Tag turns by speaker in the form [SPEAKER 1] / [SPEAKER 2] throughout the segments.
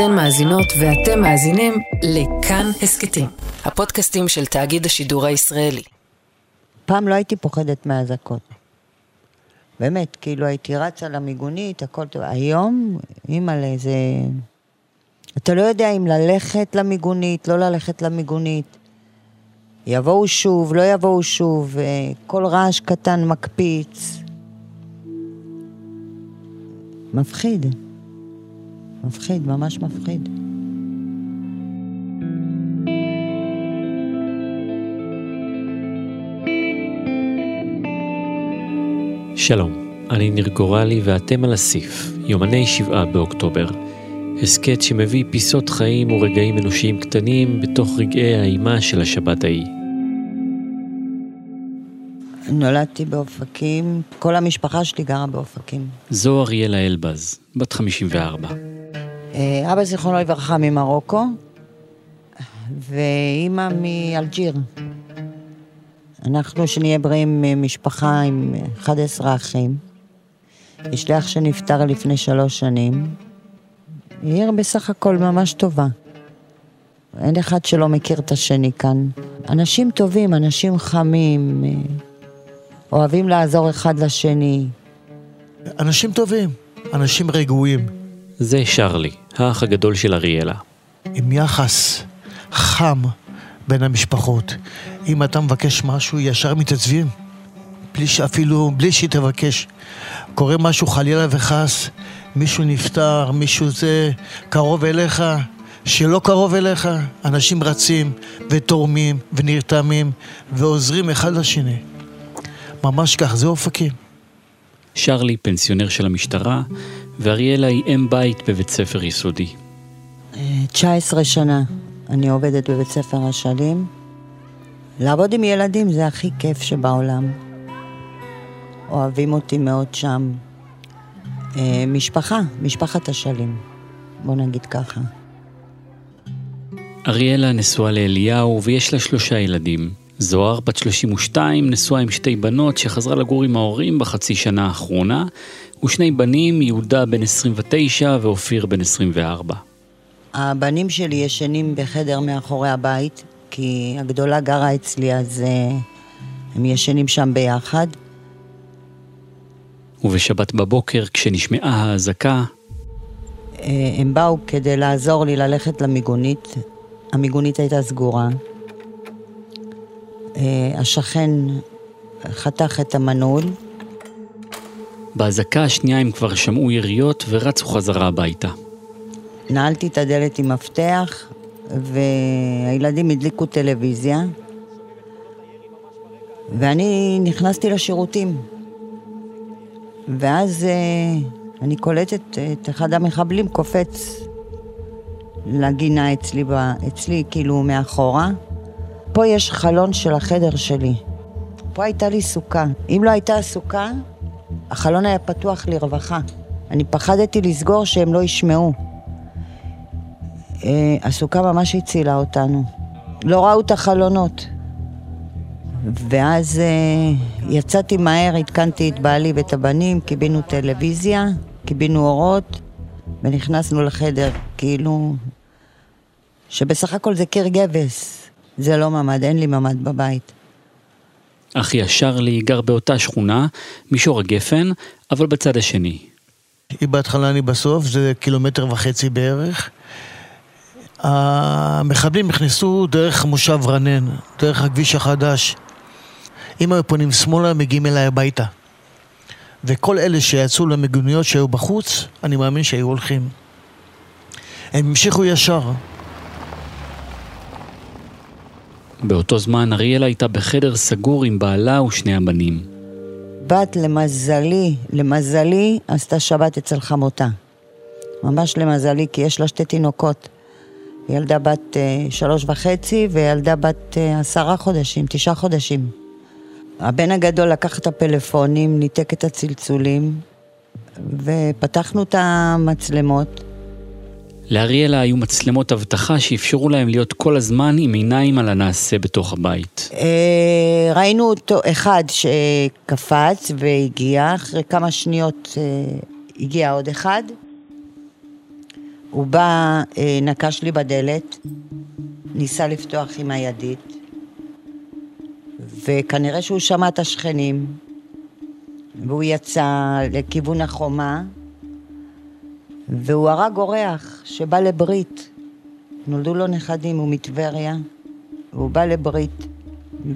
[SPEAKER 1] אתן מאזינות ואתם מאזינים לכאן הסכתים, הפודקאסטים של תאגיד השידור הישראלי.
[SPEAKER 2] פעם לא הייתי פוחדת מהאזעקות. באמת, כאילו הייתי רצה למיגונית, הכל טוב. היום, אימא'לה, זה... אתה לא יודע אם ללכת למיגונית, לא ללכת למיגונית. יבואו שוב, לא יבואו שוב, אה, כל רעש קטן מקפיץ. מפחיד. מפחיד, ממש מפחיד.
[SPEAKER 3] שלום, אני ניר גורלי ואתם על הסif, יומני שבעה באוקטובר. הסכת שמביא פיסות חיים ורגעים אנושיים קטנים בתוך רגעי האימה של השבת ההיא.
[SPEAKER 2] נולדתי באופקים, כל המשפחה שלי גרה באופקים.
[SPEAKER 3] זו אריאלה אלבז, בת 54.
[SPEAKER 2] אה, אבא זיכרונו לברכה ממרוקו, ואימא מאלג'יר. אנחנו, שנהיה בריאים, משפחה עם 11 אחים. יש לי אח שנפטר לפני שלוש שנים. היא עיר בסך הכל ממש טובה. אין אחד שלא מכיר את השני כאן. אנשים טובים, אנשים חמים, אה, אוהבים לעזור אחד לשני.
[SPEAKER 4] אנשים טובים, אנשים רגועים.
[SPEAKER 3] זה שרלי, האח הגדול של אריאלה.
[SPEAKER 4] עם יחס חם בין המשפחות. אם אתה מבקש משהו, ישר מתעצבים. בלי שאפילו, בלי שהיא תבקש. קורה משהו חלילה וחס, מישהו נפטר, מישהו זה קרוב אליך, שלא קרוב אליך, אנשים רצים ותורמים ונרתמים ועוזרים אחד לשני. ממש כך, זה אופקים.
[SPEAKER 3] שרלי פנסיונר של המשטרה, ואריאלה היא אם בית בבית ספר יסודי.
[SPEAKER 2] 19 שנה אני עובדת בבית ספר אשלים. לעבוד עם ילדים זה הכי כיף שבעולם. אוהבים אותי מאוד שם. אה, משפחה, משפחת אשלים, בוא נגיד ככה.
[SPEAKER 3] אריאלה נשואה לאליהו ויש לה שלושה ילדים. זוהר, בת 32, נשואה עם שתי בנות שחזרה לגור עם ההורים בחצי שנה האחרונה, ושני בנים, יהודה בן 29 ואופיר בן 24.
[SPEAKER 2] הבנים שלי ישנים בחדר מאחורי הבית, כי הגדולה גרה אצלי, אז uh, הם ישנים שם ביחד.
[SPEAKER 3] ובשבת בבוקר, כשנשמעה האזעקה,
[SPEAKER 2] uh, הם באו כדי לעזור לי ללכת למיגונית. המיגונית הייתה סגורה. Uh, השכן חתך את המנעול.
[SPEAKER 3] באזעקה השנייה הם כבר שמעו יריות ורצו חזרה הביתה.
[SPEAKER 2] נעלתי את הדלת עם מפתח, והילדים הדליקו טלוויזיה, ואני נכנסתי לשירותים. ואז אה, אני קולטת את אחד המחבלים קופץ לגינה אצלי, אצלי כאילו מאחורה. פה יש חלון של החדר שלי. פה הייתה לי סוכה. אם לא הייתה סוכה, החלון היה פתוח לרווחה. אני פחדתי לסגור שהם לא ישמעו. אה, הסוכה ממש הצילה אותנו. לא ראו את החלונות. ואז אה, יצאתי מהר, עדכנתי את בעלי ואת הבנים, קיבינו טלוויזיה, קיבינו אורות, ונכנסנו לחדר, כאילו... שבסך הכל זה קיר גבס, זה לא ממ"ד, אין לי ממ"ד בבית.
[SPEAKER 3] אחי השרלי גר באותה שכונה, מישור הגפן, אבל בצד השני.
[SPEAKER 4] היא בהתחלה, אני בסוף, זה קילומטר וחצי בערך. המחבלים נכנסו דרך מושב רנן, דרך הכביש החדש. אם היו פונים שמאלה, מגיעים אליי הביתה. וכל אלה שיצאו למיגוניות שהיו בחוץ, אני מאמין שהיו הולכים. הם המשיכו ישר.
[SPEAKER 3] באותו זמן אריאלה הייתה בחדר סגור עם בעלה ושני הבנים.
[SPEAKER 2] בת, למזלי, למזלי, עשתה שבת אצל חמותה. ממש למזלי, כי יש לה שתי תינוקות. ילדה בת uh, שלוש וחצי וילדה בת uh, עשרה חודשים, תשעה חודשים. הבן הגדול לקח את הפלאפונים, ניתק את הצלצולים, ופתחנו את המצלמות.
[SPEAKER 3] לאריאלה היו מצלמות אבטחה שאפשרו להם להיות כל הזמן עם עיניים על הנעשה בתוך הבית.
[SPEAKER 2] אה, ראינו אותו, אחד שקפץ והגיע, אחרי כמה שניות הגיע עוד אחד. הוא בא, אה, נקש לי בדלת, ניסה לפתוח עם הידית, וכנראה שהוא שמע את השכנים, והוא יצא לכיוון החומה, והוא הרג אורח שבא לברית. נולדו לו נכדים, הוא מטבריה, והוא בא לברית,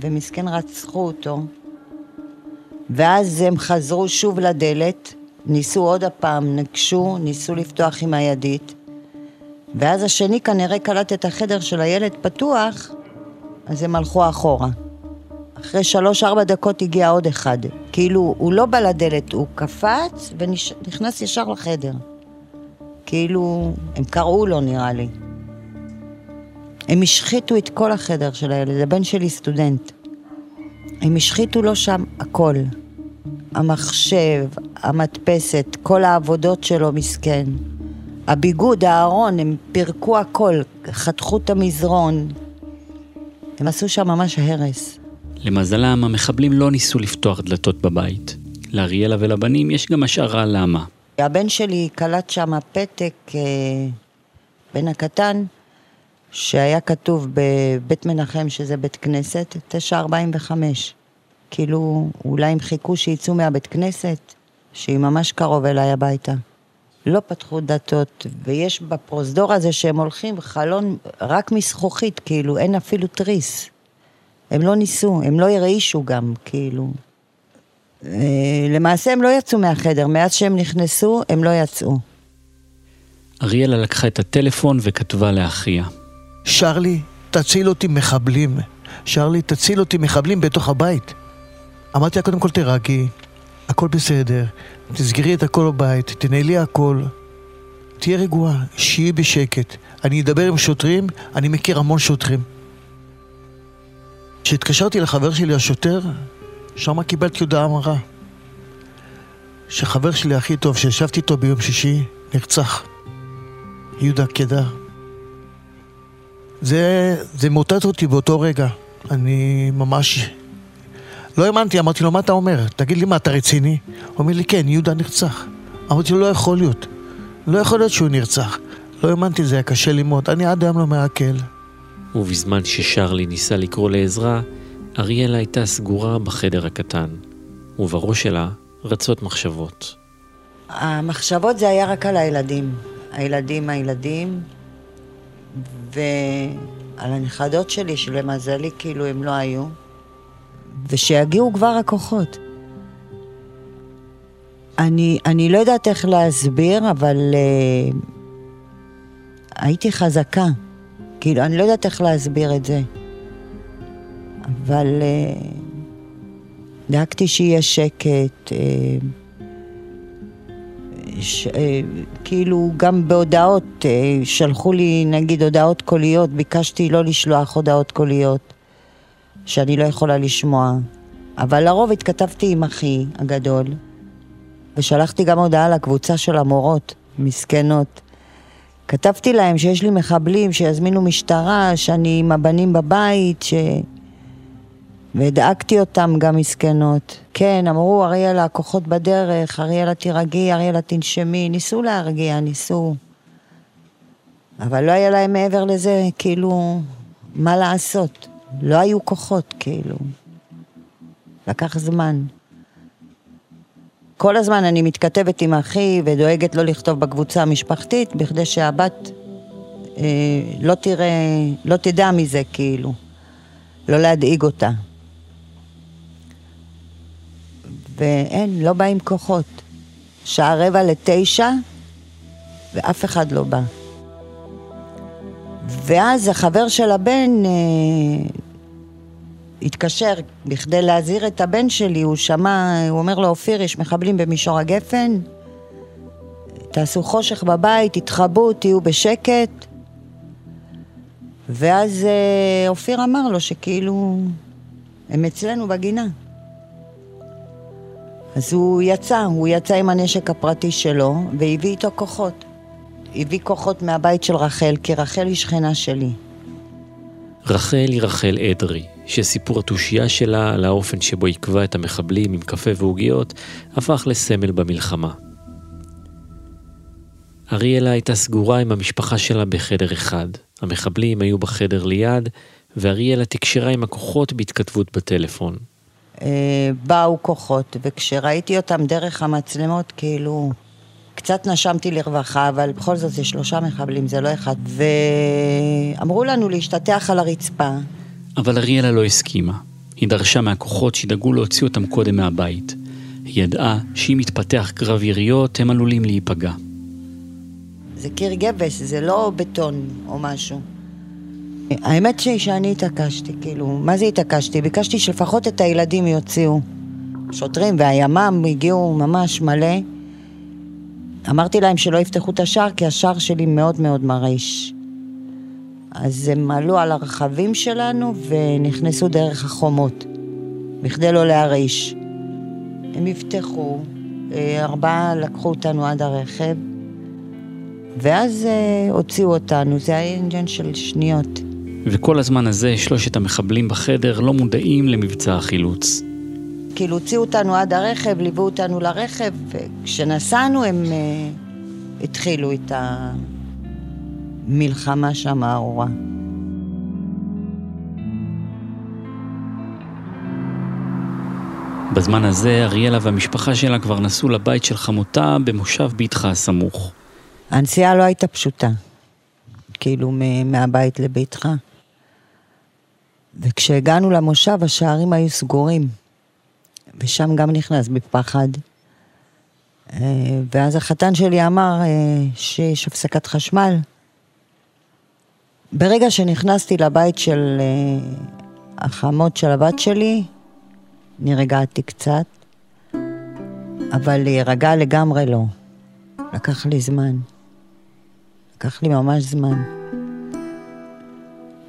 [SPEAKER 2] ומסכן רצחו אותו. ואז הם חזרו שוב לדלת, ניסו עוד הפעם, נגשו, ניסו לפתוח עם הידית, ואז השני כנראה קלט את החדר של הילד פתוח, אז הם הלכו אחורה. אחרי שלוש-ארבע דקות הגיע עוד אחד. כאילו, הוא לא בא לדלת, הוא קפץ ונכנס ישר לחדר. כאילו, הם קראו לו נראה לי. הם השחיתו את כל החדר של הילד, הבן שלי סטודנט. הם השחיתו לו שם הכל. המחשב, המדפסת, כל העבודות שלו מסכן. הביגוד, הארון, הם פירקו הכל, חתכו את המזרון. הם עשו שם ממש הרס.
[SPEAKER 3] למזלם, המחבלים לא ניסו לפתוח דלתות בבית. לאריאלה ולבנים יש גם השערה למה.
[SPEAKER 2] הבן שלי קלט שם פתק, אה, בן הקטן, שהיה כתוב בבית מנחם, שזה בית כנסת, 945. כאילו, אולי הם חיכו שיצאו מהבית כנסת, שהיא ממש קרוב אליי הביתה. לא פתחו דלתות, ויש בפרוזדור הזה שהם הולכים חלון רק מזכוכית, כאילו, אין אפילו תריס. הם לא ניסו, הם לא הרעישו גם, כאילו. אה, למעשה הם לא יצאו מהחדר, מאז שהם נכנסו, הם לא יצאו.
[SPEAKER 3] אריאלה לקחה את הטלפון וכתבה לאחיה.
[SPEAKER 4] שרלי, תציל אותי מחבלים. שרלי, תציל אותי מחבלים בתוך הבית. אמרתי לה, קודם כל תירגעי, הכל בסדר, תסגרי את הכל בבית, תנהלי הכל. תהיה רגועה, שיהי בשקט. אני אדבר עם שוטרים, אני מכיר המון שוטרים. כשהתקשרתי לחבר שלי השוטר, שם קיבלתי הודעה מרה. שחבר שלי הכי טוב, שישבתי איתו ביום שישי, נרצח. יהודה קדר. זה, זה מוטט אותי באותו רגע. אני ממש... לא האמנתי, אמרתי לו, מה אתה אומר? תגיד לי, מה, אתה רציני? הוא אומר לי, כן, יהודה נרצח. אמרתי לו, לא יכול להיות. לא יכול להיות שהוא נרצח. לא האמנתי, זה היה קשה ללמוד. אני עד היום לא מעכל.
[SPEAKER 3] ובזמן ששרלי ניסה לקרוא לעזרה, אריאלה הייתה סגורה בחדר הקטן, ובראש שלה רצות מחשבות.
[SPEAKER 2] המחשבות זה היה רק על הילדים. הילדים, הילדים, ועל הנכדות שלי, שלמזלי כאילו הם לא היו, ושיגיעו כבר הכוחות. אני, אני לא יודעת איך להסביר, אבל uh, הייתי חזקה. כאילו, אני לא יודעת איך להסביר את זה. אבל uh, דאגתי שיהיה שקט. Uh, ש, אה, כאילו גם בהודעות, אה, שלחו לי נגיד הודעות קוליות, ביקשתי לא לשלוח הודעות קוליות, שאני לא יכולה לשמוע. אבל לרוב התכתבתי עם אחי הגדול, ושלחתי גם הודעה לקבוצה של המורות, מסכנות. כתבתי להם שיש לי מחבלים, שיזמינו משטרה, שאני עם הבנים בבית, ש... והדאגתי אותם גם מסכנות. כן, אמרו, אריאלה, הכוחות בדרך, אריאלה תירגעי, אריאלה תנשמי, ניסו להרגיע, ניסו. אבל לא היה להם מעבר לזה, כאילו, מה לעשות? לא היו כוחות, כאילו. לקח זמן. כל הזמן אני מתכתבת עם אחי ודואגת לא לכתוב בקבוצה המשפחתית, בכדי שהבת אה, לא תראה, לא תדע מזה, כאילו. לא להדאיג אותה. ואין, לא באים כוחות. שעה רבע לתשע, ואף אחד לא בא. ואז החבר של הבן אה, התקשר בכדי להזהיר את הבן שלי, הוא שמע, הוא אומר לו, אופיר, יש מחבלים במישור הגפן, תעשו חושך בבית, תתחבאו, תהיו בשקט. ואז אה, אופיר אמר לו שכאילו, הם אצלנו בגינה. אז הוא יצא, הוא יצא עם הנשק הפרטי שלו, והביא איתו כוחות. הביא כוחות מהבית של רחל, כי רחל היא שכנה שלי.
[SPEAKER 3] רחל היא רחל אדרי, שסיפור התושייה שלה על האופן שבו עיכבה את המחבלים עם קפה ועוגיות, הפך לסמל במלחמה. אריאלה הייתה סגורה עם המשפחה שלה בחדר אחד. המחבלים היו בחדר ליד, ואריאלה תקשרה עם הכוחות בהתכתבות בטלפון.
[SPEAKER 2] אה, באו כוחות, וכשראיתי אותם דרך המצלמות, כאילו, קצת נשמתי לרווחה, אבל בכל זאת זה שלושה מחבלים, זה לא אחד. ואמרו לנו להשתטח על הרצפה.
[SPEAKER 3] אבל אריאלה לא הסכימה. היא דרשה מהכוחות שידאגו להוציא אותם קודם מהבית. היא ידעה שאם יתפתח קרב יריות, הם עלולים להיפגע.
[SPEAKER 2] זה קיר גבס, זה לא בטון או משהו. האמת היא שאני התעקשתי, כאילו, מה זה התעקשתי? ביקשתי שלפחות את הילדים יוציאו. שוטרים והימ"מ הגיעו ממש מלא. אמרתי להם שלא יפתחו את השער, כי השער שלי מאוד מאוד מרעיש. אז הם עלו על הרכבים שלנו ונכנסו דרך החומות, בכדי לא להרעיש. הם יפתחו, אה, ארבעה לקחו אותנו עד הרכב, ואז אה, הוציאו אותנו, זה היה עניין של שניות.
[SPEAKER 3] וכל הזמן הזה שלושת המחבלים בחדר לא מודעים למבצע החילוץ.
[SPEAKER 2] כאילו הוציאו אותנו עד הרכב, ליוו אותנו לרכב, וכשנסענו הם uh, התחילו את המלחמה שם הארורה.
[SPEAKER 3] בזמן הזה אריאלה והמשפחה שלה כבר נסעו לבית של חמותה במושב ביתך הסמוך.
[SPEAKER 2] הנסיעה לא הייתה פשוטה, כאילו מהבית לביתך. וכשהגענו למושב השערים היו סגורים, ושם גם נכנס בפחד. אה, ואז החתן שלי אמר אה, שיש הפסקת חשמל. ברגע שנכנסתי לבית של אה, החמות של הבת שלי, נרגעתי קצת, אבל להירגע לגמרי לא. לקח לי זמן. לקח לי ממש זמן.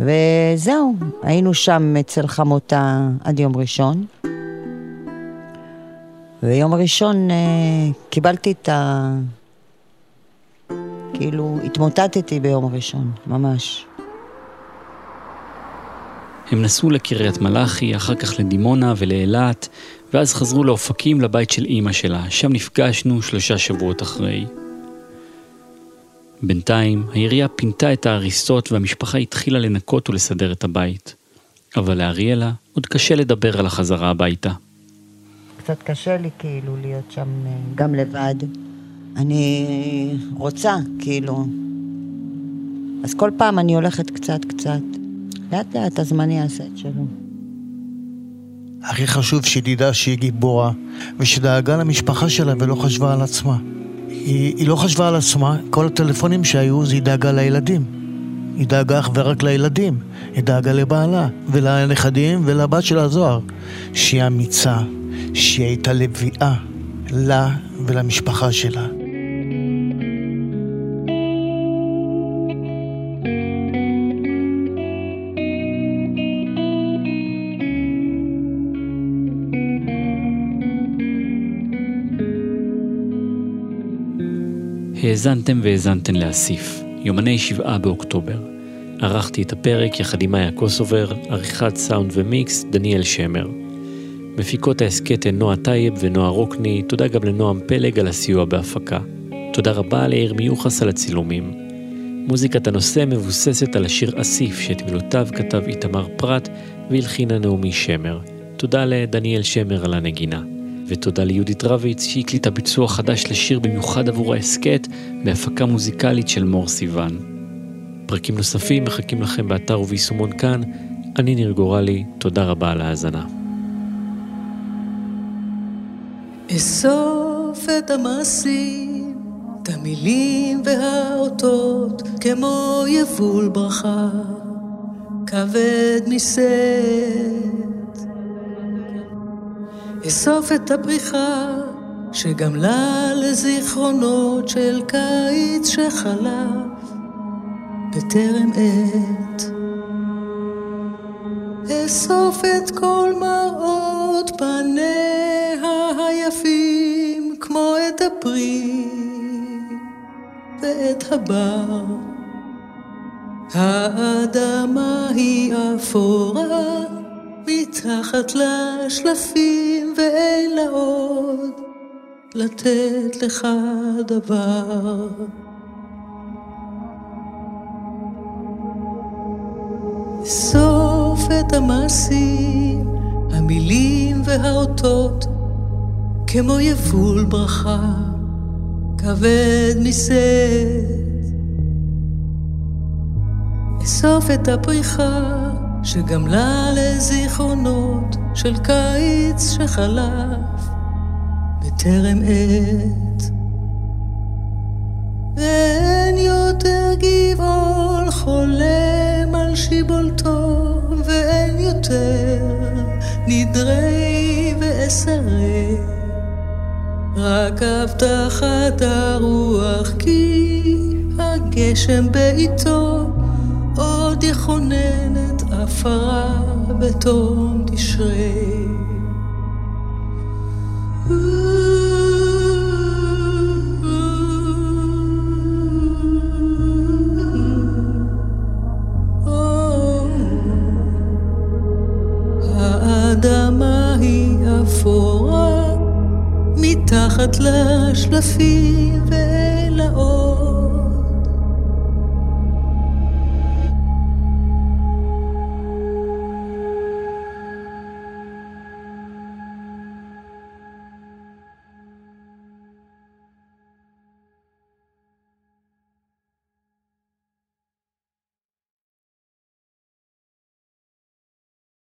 [SPEAKER 2] וזהו, היינו שם אצל חמותה עד יום ראשון. ויום ראשון אה, קיבלתי את ה... כאילו, התמוטטתי ביום ראשון, ממש.
[SPEAKER 3] הם נסעו לקריית מלאכי, אחר כך לדימונה ולאילת, ואז חזרו לאופקים לבית של אימא שלה, שם נפגשנו שלושה שבועות אחרי. בינתיים, העירייה פינתה את ההריסות והמשפחה התחילה לנקות ולסדר את הבית. אבל לאריאלה עוד קשה לדבר על החזרה הביתה.
[SPEAKER 2] קצת קשה לי כאילו להיות שם אה, גם לבד. אני רוצה, כאילו. אז כל פעם אני הולכת קצת קצת. לאט לאט הזמן יעשה את שלו.
[SPEAKER 4] הכי חשוב שתדע שהיא גיבורה, ושדאגה למשפחה שלה ולא חשבה על עצמה. היא, היא לא חשבה על עצמה, כל הטלפונים שהיו, זה היא דאגה לילדים. היא דאגה אך ורק לילדים. היא דאגה לבעלה, ולנכדים, ולבת של הזוהר. שהיא אמיצה, שהיא הייתה לביאה לה ולמשפחה שלה.
[SPEAKER 3] האזנתם והאזנתן לאסיף, יומני שבעה באוקטובר. ערכתי את הפרק יחד עם מאיה קוסובר, עריכת סאונד ומיקס, דניאל שמר. מפיקות ההסכת הן נועה טייב ונועה רוקני, תודה גם לנועם פלג על הסיוע בהפקה. תודה רבה ליאיר מיוחס על הצילומים. מוזיקת הנושא מבוססת על השיר אסיף, שאת מילותיו כתב איתמר פרת והלחינה נעמי שמר. תודה לדניאל שמר על הנגינה. ותודה ליהודית רביץ שהקליטה ביצוע חדש לשיר במיוחד עבור ההסכת בהפקה מוזיקלית של מור סיוון. פרקים נוספים מחכים לכם באתר וביישומון כאן. אני ניר גורלי, תודה רבה על ההאזנה.
[SPEAKER 5] אסוף את המעשים, את המילים והאותות, כמו יבול ברכה, כבד מסד. אסוף את הפריחה שגמלה לזיכרונות של קיץ שחלף בטרם עת. אסוף את כל מראות פניה היפים כמו את הפרי ואת הבר. האדמה היא אפורה מתחת לשלפים ואין לה עוד לתת לך דבר. סוף את המעשים, המילים והאותות, כמו יבול ברכה, כבד משאת. אסוף את הפריחה שגמלה לזיכרונות של קיץ שחלף בטרם עת. ואין יותר גבעול חולם על שיבולתו, ואין יותר נדרי ואסרי. רק הבטחת הרוח כי הגשם בעיתו עוד יכונן את עפרה בתום תשרי. האדמה היא אפורה מתחת לשלפים